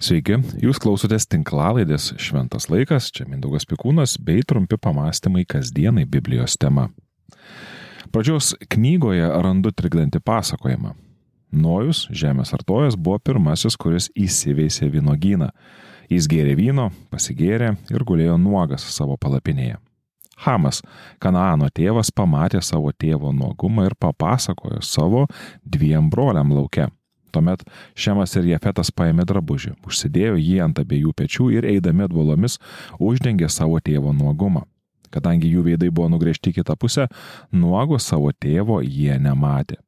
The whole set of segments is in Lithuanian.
Sveiki, jūs klausotės tinklalaidės Šventas laikas, čia Mindaugas Pikūnas bei trumpi pamastymai kasdienai Biblijos tema. Pradžios knygoje randu trikdantį pasakojimą. Nojus, žemės artojas, buvo pirmasis, kuris įsiveisė vynogyną. Jis gėrė vyno, pasigėrė ir gulėjo nuogas savo palapinėje. Hamas, Kanaano tėvas, pamatė savo tėvo nuogumą ir papasakojo savo dviem broliam laukia. Tuomet Šemas ir Jefetas paėmė drabužį, užsidėjo jį ant abiejų pečių ir eidami atbolomis uždengė savo tėvo nuogumą. Kadangi jų veidai buvo nugrėžti kitą pusę, nuogo savo tėvo jie nematė.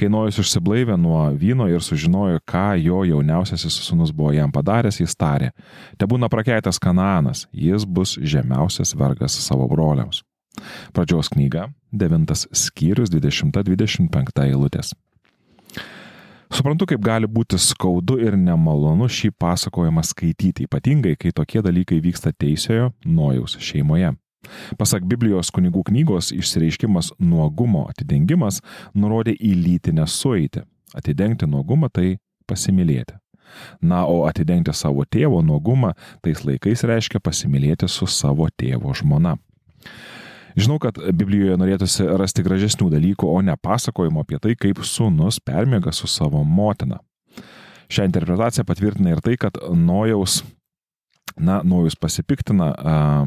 Kai Nojus užsiblaivė nuo vyno ir sužinojo, ką jo jauniausiasis sunus buvo jam padaręs, jis tarė, te būna prakeitas Kanaanas, jis bus žemiausias vergas savo broliams. Pradžios knyga, 9 skyrius 20-25 eilutės. Suprantu, kaip gali būti skaudu ir nemalonu šį pasakojimą skaityti, ypatingai, kai tokie dalykai vyksta teisėjo Nojaus šeimoje. Pasak Biblijos kunigų knygos išsireiškimas nuogumo atidengimas nurodė į lytinę sueitį. Atidengti nuogumą tai pasimylėti. Na, o atidengti savo tėvo nuogumą tais laikais reiškia pasimylėti su savo tėvo žmona. Žinau, kad Biblijoje norėtųsi rasti gražesnių dalykų, o ne pasakojimo apie tai, kaip sūnus permiega su savo motina. Šią interpretaciją patvirtina ir tai, kad Nojaus Na, Nojus pasipiktina,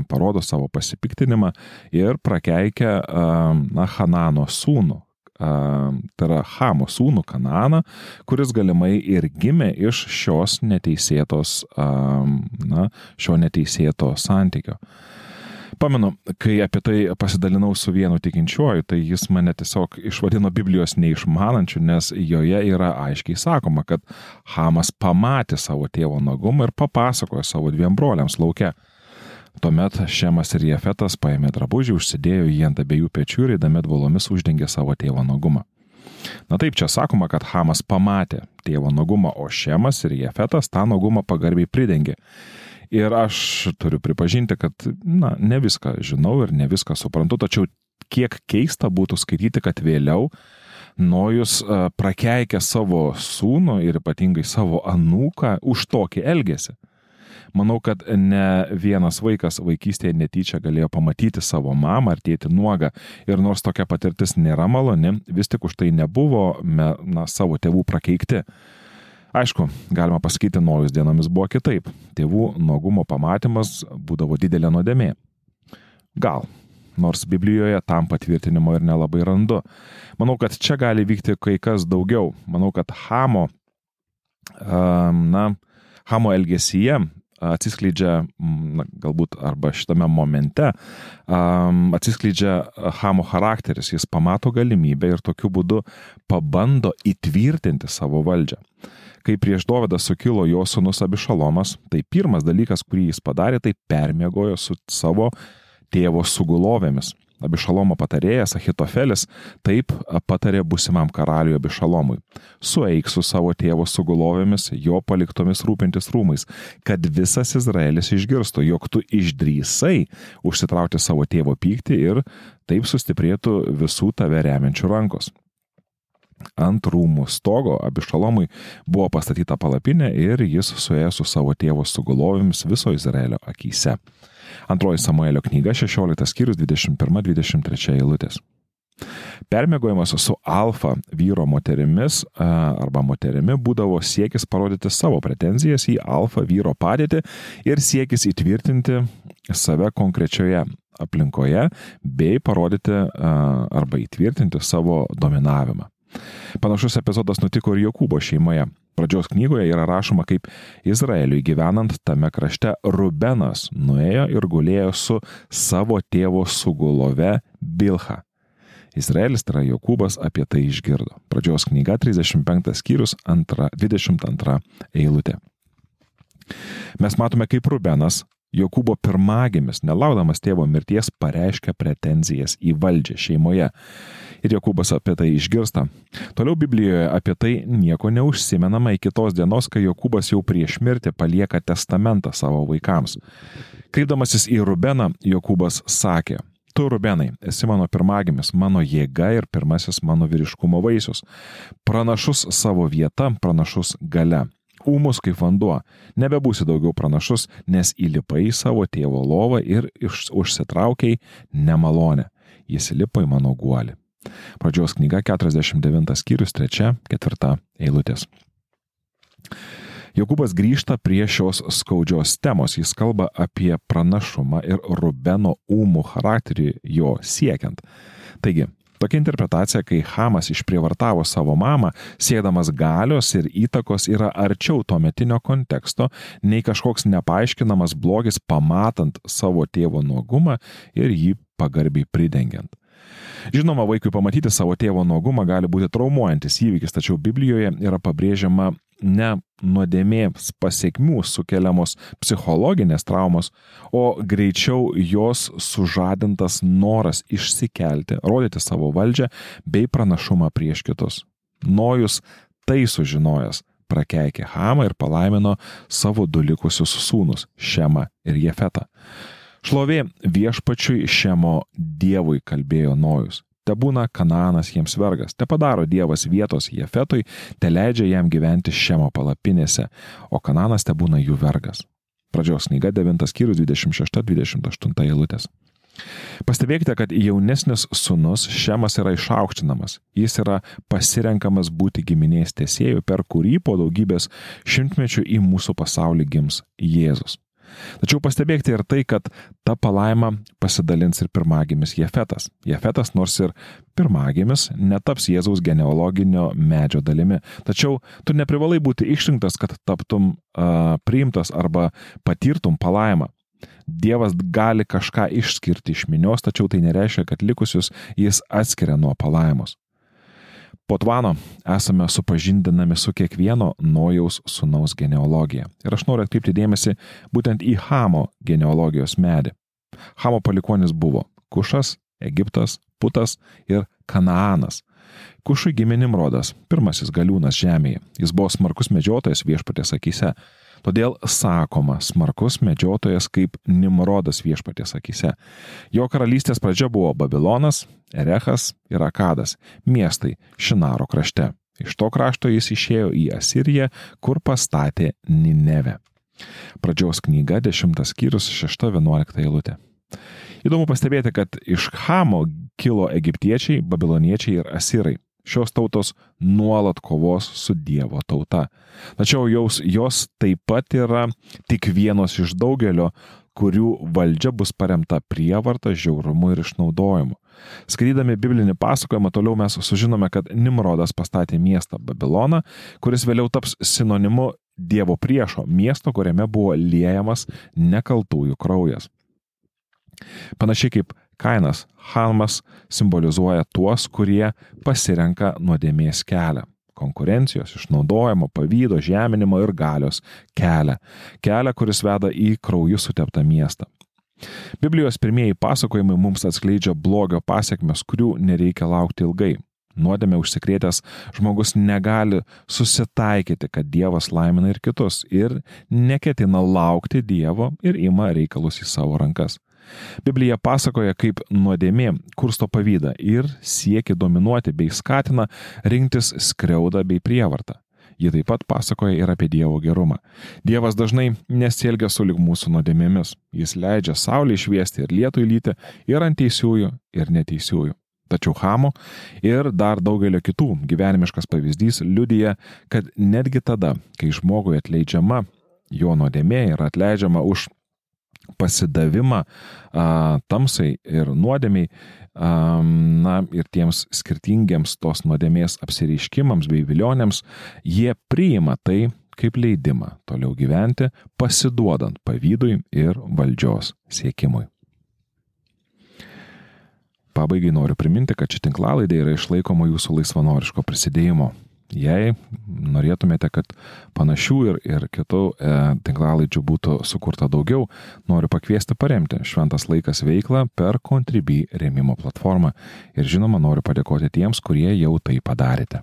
parodo savo pasipiktinimą ir prakeikia, na, Hanano sūnų, tai yra Hamo sūnų Kananą, kuris galimai ir gimė iš šios neteisėtos, na, šio neteisėto santykio. Pamenu, kai apie tai pasidalinau su vienu tikinčiuoju, tai jis mane tiesiog išvadino Biblijos neišmanančiu, nes joje yra aiškiai sakoma, kad Hamas pamatė savo tėvo nagumą ir papasakojo savo dviem broliams laukia. Tuomet Šemas ir Jefetas paėmė drabužį, užsidėjo jį ant abiejų pečių ir įdami dvolomis uždengė savo tėvo nagumą. Na taip, čia sakoma, kad Hamas pamatė tėvo nagumą, o Šemas ir Jefetas tą nagumą pagarbiai pridengė. Ir aš turiu pripažinti, kad, na, ne viską žinau ir ne viską suprantu, tačiau kiek keista būtų skaityti, kad vėliau Nojus prakeikė savo sūnų ir ypatingai savo anūką už tokį elgesį. Manau, kad ne vienas vaikas vaikystėje netyčia galėjo pamatyti savo mamą ar tėti nuogą ir nors tokia patirtis nėra maloni, vis tik už tai nebuvo na, savo tėvų prakeikti. Aišku, galima pasakyti, nojus dienomis buvo kitaip. Tėvų nuogumo pamatymas būdavo didelė nuodėmė. Gal, nors Biblijoje tam patvirtinimo ir nelabai randu. Manau, kad čia gali vykti kai kas daugiau. Manau, kad Hamo, na, Hamo elgesyje atsiskleidžia, na, galbūt arba šitame momente, um, atsiskleidžia Hamo charakteris, jis pamato galimybę ir tokiu būdu pabando įtvirtinti savo valdžią kai prieš Dovydą sukilo jo sunus Abišalomas, tai pirmas dalykas, kurį jis padarė, tai permiegojo su savo tėvo sugulovėmis. Abišalomo patarėjas Ahitofelis taip patarė busimam karaliui Abišalomui. Sueik su savo tėvo sugulovėmis, jo paliktomis rūpintis rūmais, kad visas Izraelis išgirstų, jog tu išdrysai užsitraukti savo tėvo pyktį ir taip sustiprėtų visų tave remiančių rankos. Ant rūmų stogo Abišalomui buvo pastatyta palapinė ir jis suėjo su savo tėvo sugulovėmis viso Izraelio akise. Antroji Samuelio knyga 16 skyrius 21-23 eilutės. Permėgojimas su alfa vyro moterimis arba moterimi būdavo siekis parodyti savo pretenzijas į alfa vyro padėtį ir siekis įtvirtinti save konkrečioje aplinkoje bei parodyti arba įtvirtinti savo dominavimą. Panašus epizodas nutiko ir Jokūbo šeimoje. Pradžios knygoje yra rašoma, kaip Izraeliui gyvenant tame krašte Rubenas nuėjo ir gulėjo su savo tėvo sugulove Bilha. Izraelis, tai yra Jokūbas, apie tai išgirdo. Pradžios knyga 35 skyrius 2, 22 eilutė. Mes matome, kaip Rubenas, Jokūbo pirmagimis, nelaukdamas tėvo mirties, pareiškia pretenzijas į valdžią šeimoje ir Jokūbas apie tai išgirsta. Toliau Biblijoje apie tai nieko neužsimenama iki tos dienos, kai Jokūbas jau prieš mirtį palieka testamentą savo vaikams. Kreipdamasis į Rubeną, Jokūbas sakė, Tu, Rubenai, esi mano pirmagimis, mano jėga ir pirmasis mano vyriškumo vaisius. Pranašus savo vieta, pranašus gale. Ūmus kaip vanduo, nebebūsi daugiau pranašus, nes įlipai į savo tėvo lovą ir užsitraukiai nemalonę. Jis įlipo į mano guolį. Pradžios knyga 49 skyrius 3-4 eilutės. Jokūbas grįžta prie šios skaudžios temos. Jis kalba apie pranašumą ir Rubeno ūmų charakterį jo siekiant. Taigi, Tokia interpretacija, kai Hamas išprievartavo savo mamą, sėdamas galios ir įtakos, yra arčiau to metinio konteksto nei kažkoks nepaaiškinamas blogis pamatant savo tėvo nuogumą ir jį pagarbiai pridengiant. Žinoma, vaikui pamatyti savo tėvo nuogumą gali būti traumuojantis įvykis, tačiau Biblijoje yra pabrėžiama ne nuodėmės pasiekmių sukeliamos psichologinės traumos, o greičiau jos sužadintas noras išsikelti, rodyti savo valdžią bei pranašumą prieš kitus. Nojus tai sužinojęs prakeikė Hamą ir palaimino savo du likusius sūnus - Šemą ir Jefetą. Šlovė viešpačiui Šemo dievui kalbėjo Nojus. Te būna Kananas jiems vergas, te padaro Dievas vietos Jefetui, te leidžia jam gyventi Šemo palapinėse, o Kananas te būna jų vergas. Pradžios knyga 9 skyrius 26-28 eilutės. Pastebėkite, kad jaunesnis sunus Šemas yra išaukštinamas. Jis yra pasirenkamas būti giminės tiesėjų, per kurį po daugybės šimtmečių į mūsų pasaulį gims Jėzus. Tačiau pastebėkite ir tai, kad ta palaima pasidalins ir pirmagimis Jefetas. Jefetas nors ir pirmagimis netaps Jėzaus genealoginio medžio dalimi. Tačiau tu neprivalai būti išrinktas, kad taptum uh, priimtas arba patirtum palaimą. Dievas gali kažką išskirti iš minios, tačiau tai nereiškia, kad likusius jis atskiria nuo palaimos. Po tvano esame supažindinami su kiekvieno Nojaus sunaus genealogija. Ir aš noriu atkreipti dėmesį būtent į Hamo genealogijos medį. Hamo palikonis buvo Kušas, Egiptas, Putas ir Kanaanas. Kušui gimė Nimrodas, pirmasis galiūnas žemėje. Jis buvo smarkus medžiotojas viešpatės akise. Todėl sakoma smarkus medžiotojas kaip Nimrodas viešpatės akise. Jo karalystės pradžia buvo Babilonas, Erechas ir Akadas - miestai Šinaro krašte. Iš to krašto jis išėjo į Asiriją, kur pastatė Ninevę. Pradžios knyga 10 skyrius 6-11 eilutė. Įdomu pastebėti, kad iš Hamo kilo egiptiečiai, babiloniečiai ir asirai. Šios tautos nuolat kovos su Dievo tauta. Tačiau jos, jos taip pat yra tik vienos iš daugelio, kurių valdžia bus paremta prievarta, žiaurumu ir išnaudojimu. Skaitydami biblinį pasakojimą toliau mes sužinome, kad Nimrodas pastatė miestą Babiloną, kuris vėliau taps sinonimu Dievo priešo miesto, kuriame buvo liejamas nekaltųjų kraujas. Panašiai kaip Kainas, Halmas simbolizuoja tuos, kurie pasirenka nuodėmės kelią konkurencijos, išnaudojimo, pavydo, žeminimo ir galios kelią. Kelią, kuris veda į kraujų suteptą miestą. Biblijos pirmieji pasakojimai mums atskleidžia blogio pasiekmes, kurių nereikia laukti ilgai. Nuodėmė užsikrėtęs žmogus negali susitaikyti, kad Dievas laimina ir kitus ir neketina laukti Dievo ir ima reikalus į savo rankas. Biblija pasakoja, kaip nuodėmė kursto pavydą ir siekia dominuoti bei skatina rinktis skriaudą bei prievartą. Ji taip pat pasakoja ir apie Dievo gerumą. Dievas dažnai nesielgia sulik mūsų nuodėmėmis. Jis leidžia saulį šviesti ir lietų įlyti ir ant teisiųjų ir neteisiųjų. Tačiau Hamo ir dar daugelio kitų gyvenimiškas pavyzdys liudyja, kad netgi tada, kai žmogui atleidžiama jo nuodėmė ir atleidžiama už pasidavimą a, tamsai ir nuodėmiai, a, na ir tiems skirtingiems tos nuodėmės apsireiškimams bei vilionėms, jie priima tai kaip leidimą toliau gyventi, pasiduodant pavydui ir valdžios siekimui. Pabaigai noriu priminti, kad ši tinklalaidė yra išlaikoma jūsų laisvanoriško prisidėjimo Jei norėtumėte, kad panašių ir, ir kitų e, tinklalaidžių būtų sukurta daugiau, noriu pakviesti paremti Šventas laikas veiklą per Contribui remimo platformą. Ir žinoma, noriu padėkoti tiems, kurie jau tai padarėte.